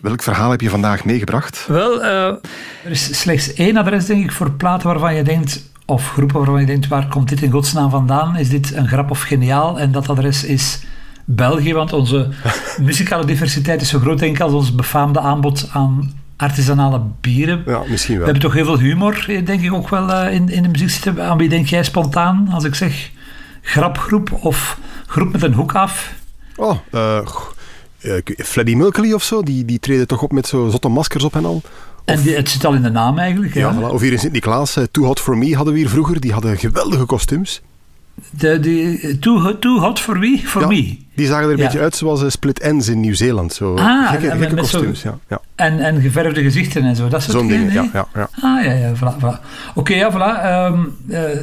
Welk verhaal heb je vandaag meegebracht? Wel, uh, er is slechts één adres, denk ik, voor platen waarvan je denkt, of groepen waarvan je denkt, waar komt dit in godsnaam vandaan? Is dit een grap of geniaal? En dat adres is België, want onze muzikale diversiteit is zo groot, denk ik, als ons befaamde aanbod aan artisanale bieren. Ja, misschien wel. We hebben toch heel veel humor, denk ik, ook wel uh, in, in de muziek zitten. Aan wie denk jij spontaan als ik zeg grapgroep of groep met een hoek af? Oh, uh, uh, Freddie Mercury of zo, die, die treden toch op met zo zotte maskers op en al. En die, het zit al in de naam eigenlijk. Ja, voilà. Of hier in Sint-Niklaas, uh, Too Hot For Me hadden we hier vroeger. Die hadden geweldige kostuums. De, too, too hot for me? For ja, me. Die zagen er een Ja. beetje uit zoals uh, Split Ends in Nieuw-Zeeland. Zo Ah, gekke, kostuums, ja. ja. En, en geverfde gezichten en zo, dat soort Zo'n dingen. ja, ja, ja. Ah, ja, ja, voilà. voilà. Oké, ja, voilà. Ehm, eh,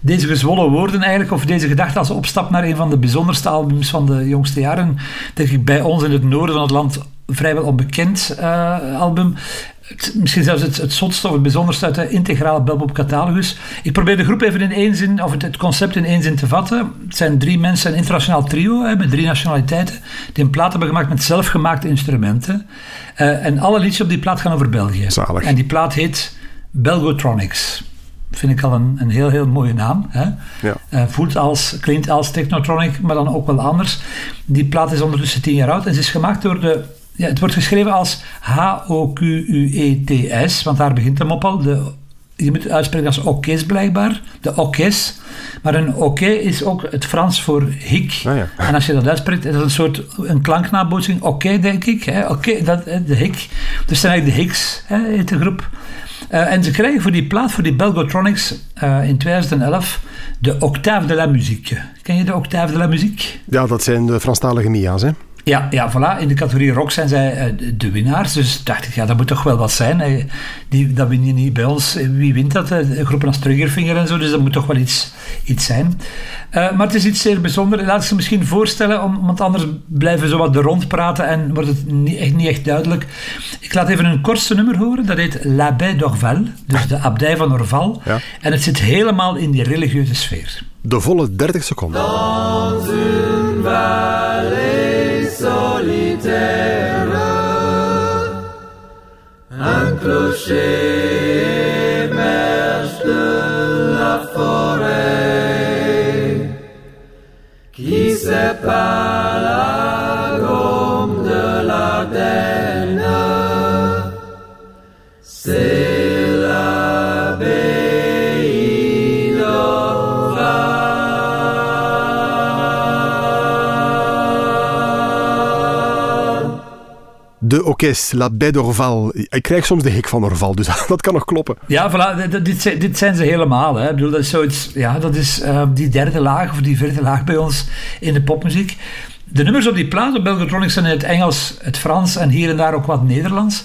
deze gezwollen woorden eigenlijk, of deze gedachte als opstap naar een van de bijzonderste albums van de jongste jaren, denk ik bij ons in het noorden van het land vrijwel onbekend eh, album. Het- misschien zelfs het, het zotste of het bijzonderste uit de integrale Belpop catalogus. Ik probeer de groep even in één zin, of het, het concept in één zin te vatten. Het zijn drie mensen, een internationaal trio hè, met drie nationaliteiten, die een plaat hebben gemaakt met zelfgemaakte instrumenten. Eh, en alle liedjes op die plaat gaan over België. Zalig. En die plaat heet Belgotronics. Vind ik al een, een heel, heel mooie naam. Hè? Ja. Eh, voelt als, klinkt als Technotronic, maar dan ook wel anders. Die plaat is ondertussen tien jaar oud en ze is gemaakt door de... Ja, het wordt geschreven als H-O-Q-U-E-T-S, want daar begint hem op al. De, je moet het uitspreken als okes blijkbaar. De okes. Maar een oké is ook het Frans voor hik. Ah, ja. En als je dat uitspreekt, is dat een soort een klanknabootsing. Oké, denk ik. hè. Oké, dat de hik. Dus zijn eigenlijk de Hicks, hè, heet de groep. Eh, en ze krijgen voor die plaat, voor die Belgotronics, eh, in 2011 de Octave de la Musique. Ken je de Octave de la Musique? ja, dat zijn de Franstalige Mia's, hè. Ja, ja, voilà. In de categorie rock zijn zij eh, de- winnaars. Dus dacht ik, ja, dat moet toch wel wat zijn. Die, dat win je niet bij ons. Wie wint dat? Eh, Groepen als Triggerfinger en zo. Dus dat moet toch wel iets, iets zijn. Eh, maar het is iets zeer bijzonders. Laat ik ze misschien voorstellen, om, want anders blijven we zo wat er rond praten en wordt het niet echt, niet echt duidelijk. Ik laat even een kortste nummer horen. Dat heet L'Abbaye d'Orval. Dus de abdij van Orval. Ja. En het zit helemaal in die religieuze sfeer. De volle 30 seconden. Un clocher émerge de la forêt qui sépare De Orkest, La Baie d'Orval. Ik krijg soms de hik van Orval, dus dat kan nog kloppen. Ja, voilà, dit- dit, zijn ze helemaal. Hè. Ik bedoel, dat is, zoiets, ja, dat is eh, die derde laag of die vierde laag bij ons in de popmuziek. De nummers op die plaat op Belgotronics zijn in het Engels, het Frans en hier en daar ook wat Nederlands.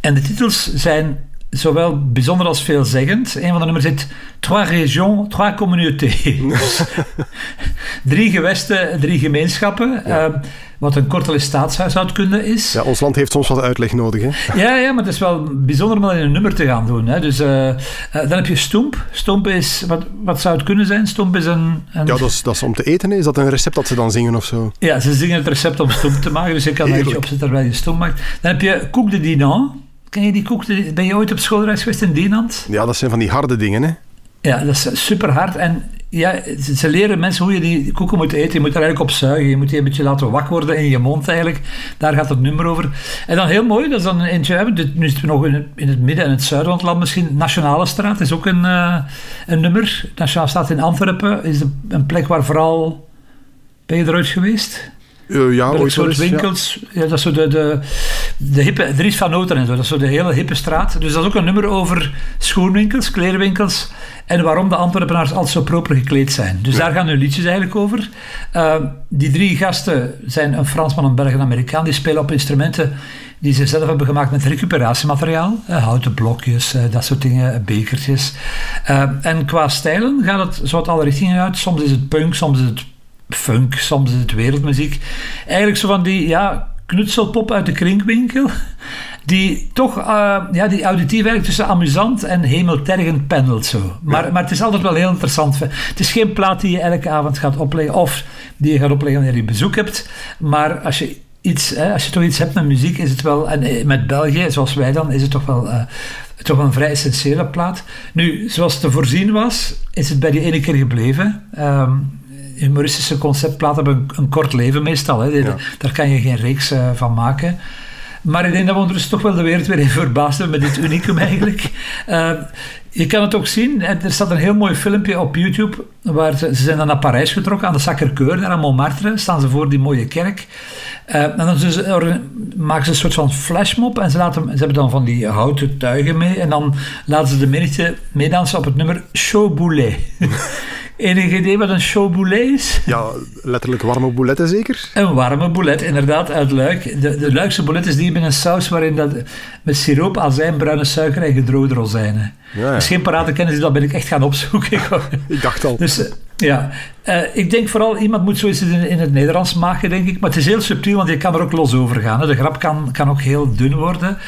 En de titels zijn zowel bijzonder als veelzeggend. Een van de nummers heet Trois régions, trois communautés. Drie gewesten, drie gemeenschappen. eh, wat een kortele staatshuishoudkunde is. Ja, ons land heeft soms wat uitleg nodig, hè. Ja, ja, maar het is wel bijzonder om dat in een nummer te gaan doen. Hè. Dus, eh, eh, dan heb je Stoemp. Stoemp is, wat, wat zou het kunnen zijn? Stoemp is een... een Ja, dat is, dat is om te eten. Is dat een recept dat ze dan zingen of zo? Ja, ze zingen het recept om stoemp te maken, dus je kan er eentje opzetten terwijl je stoemp maakt. Dan heb je Koek de Dinan. Ken je die koek? Ben je ooit op schoolreis geweest in Dinant? Ja, dat zijn van die harde dingen, hè. Ja, dat is super hard. En ja, ze, leren mensen hoe je die koeken moet eten. Je moet er eigenlijk op zuigen. Je moet die een beetje laten wak worden in je mond eigenlijk. Daar gaat het nummer over. En dan heel mooi, dat is dan eentje. dit- Nu zitten we nog in het, in het midden en het zuiden van het land misschien. Nationale Straat is ook een, eh, een nummer. Nationale Straat in Antwerpen is een plek waar vooral... Ben je eruit geweest? Eh, ja, wel soort winkels. Ja. dat is zo de, de, de hippe, Dries van Noten en zo. Dat is zo de hele hippe straat. Dus dat is ook een nummer over schoenwinkels, klerenwinkels en waarom de Antwerpenaars altijd zo proper gekleed zijn. Dus daar gaan hun liedjes eigenlijk over. Uh, die drie gasten zijn een Fransman, een Belg en een Amerikaan. Die spelen op instrumenten die ze zelf hebben gemaakt met recuperatiemateriaal. Uh, houten blokjes, uh, dat soort dingen, bekertjes. en qua stijlen gaat het zo uit alle richtingen uit. Soms is het punk, soms is het funk, soms is het wereldmuziek. Eigenlijk zo van die ja, knutselpop uit de krinkwinkel. Die toch, uh, ja, die auditief eigenlijk tussen amusant en hemeltergend pendelt zo. Maar, maar het is altijd wel heel interessant. Het is geen plaat die je elke avond gaat opleggen of die je gaat opleggen wanneer je bezoek hebt. Maar als je iets, hè, als je toch iets hebt met muziek, is het wel, en eh, met België, zoals wij dan, is het toch wel uh, toch een vrij essentiële plaat. Nu, zoals te voorzien was, is het bij die ene keer gebleven. Um, humoristische conceptplaten hebben een, kort leven meestal. Hè. Daar kan je geen reeks uh, van maken. Maar ik denk dat we ondertussen toch wel de wereld weer even verbaasd hebben met dit unicum eigenlijk. Uh, je kan het ook zien, er staat een heel mooi filmpje op YouTube, waar ze, ze zijn dan naar Parijs getrokken, aan de Sacré-Cœur, daar aan Montmartre, staan ze voor die mooie kerk. Uh, en dan ze, maken ze een soort van flashmob en ze, laten, ze hebben dan van die houten tuigen mee en dan laten ze de menigte meedansen op het nummer Chaud Boulet. Enig idee wat een chaud boulet is? Ja, letterlijk warme bouletten zeker? Een warme boulet, inderdaad, uit Luik. De, de Luikse boulet is die met een saus waarin dat met siroop, azijn, bruine suiker en gedroogde rozijnen. Ja, ja. Geen parate kennis, dat ben ik echt gaan opzoeken. ik dacht al. Dus eh, ja, uh, ik denk vooral, iemand moet zoiets in, in, het Nederlands maken, denk ik. Maar het is heel subtiel, want je kan er ook los over gaan. Hè. De grap kan, kan ook heel dun worden.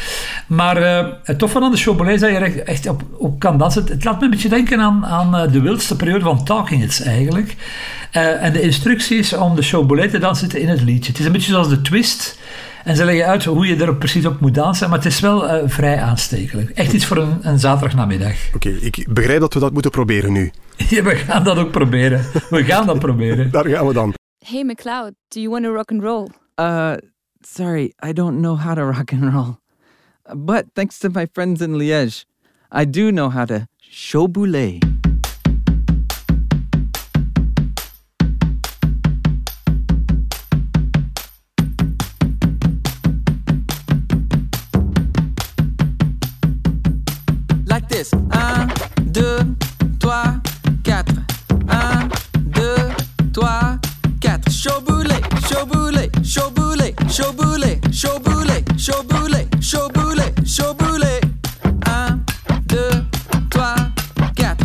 Maar uh, het toffe aan de showboulet is dat je er echt op, op kan dansen. Het laat me een beetje denken aan, aan de wildste periode van Talking Heads eigenlijk. En de instructies om de showboulet te dansen zitten in het liedje. Het is een beetje zoals de twist en ze leggen uit hoe je er precies op moet dansen. Maar het is wel uh, vrij aanstekelijk. Echt iets voor een, een zaterdagnamiddag. Oké, okay, ik begrijp dat we dat moeten proberen nu. ja, we gaan dat ook proberen. We gaan dat proberen. Daar gaan we dan. Hey McLeod, do you want to rock and roll? Uh, sorry, I don't know how to rock and roll. But thanks to my friends in Liège, I do know how to show boulet. Shobule, shobule, shobule, shobule, shobule, shobule. 1, 2, 3, 4.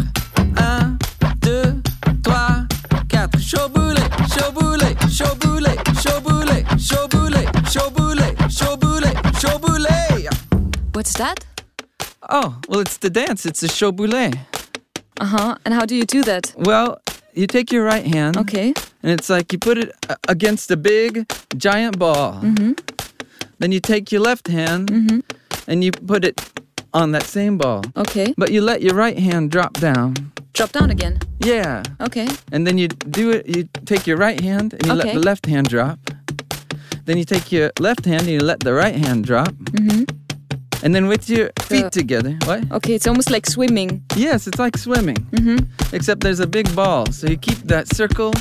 1, 2, trois, quatre. Shobule, shobule, shobule, shobule, shobule, shobule, shobule, shobule. What's that? Oh, well, it's the dance. It's a shobule. Uh huh. And how do you do that? Well, you take your right hand. Okay. And it's like you put it against a big, giant ball. Mm-hmm. Then you take your left hand mm-hmm. and you put it on that same ball. Okay. But you let your right hand drop down. Drop down again? Yeah. Okay. And then you do it, you take your right hand and you okay. let the left hand drop. Then you take your left hand and you let the right hand drop. Mm-hmm. And then with your feet together. What? Okay, it's almost like swimming. Yes, it's like swimming. Mm-hmm. Except there's a big ball. So you keep that circle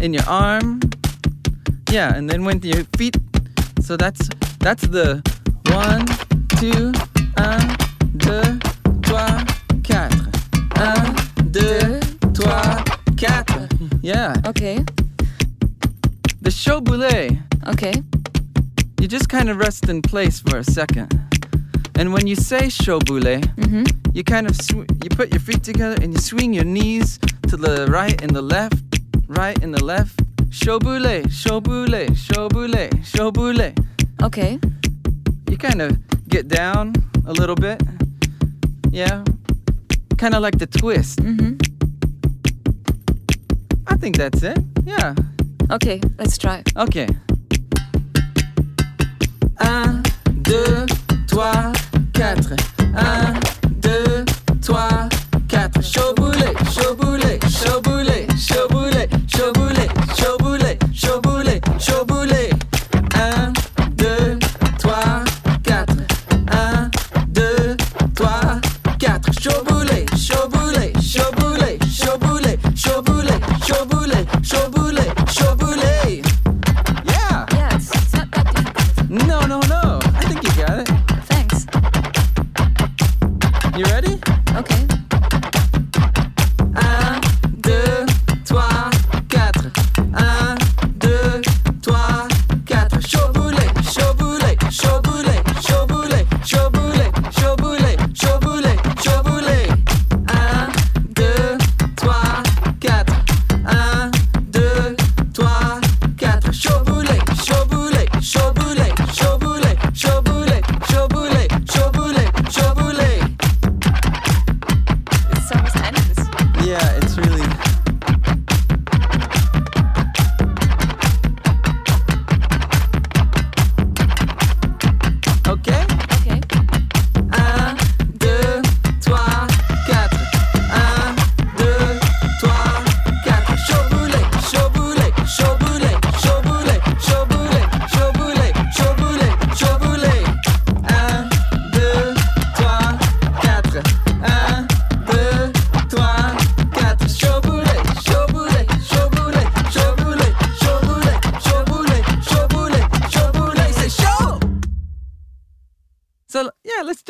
in your arm. Yeah, and then with your feet. So that's that's the one, two, un, deux, trois, quatre. Un, deux, trois, quatre. Yeah. Okay. The show boulet. Okay. You just kind of rest in place for a second. And when you say shobule, mm-hmm. you kind of sw- you put your feet together and you swing your knees to the right and the left, right and the left. Shobule, shobule, shobule, shobule. Okay. You kind of get down a little bit. Yeah. Kind of like the twist. Mm-hmm. I think that's it. Yeah. Okay, let's try. Okay. Un, deux, trois, 4.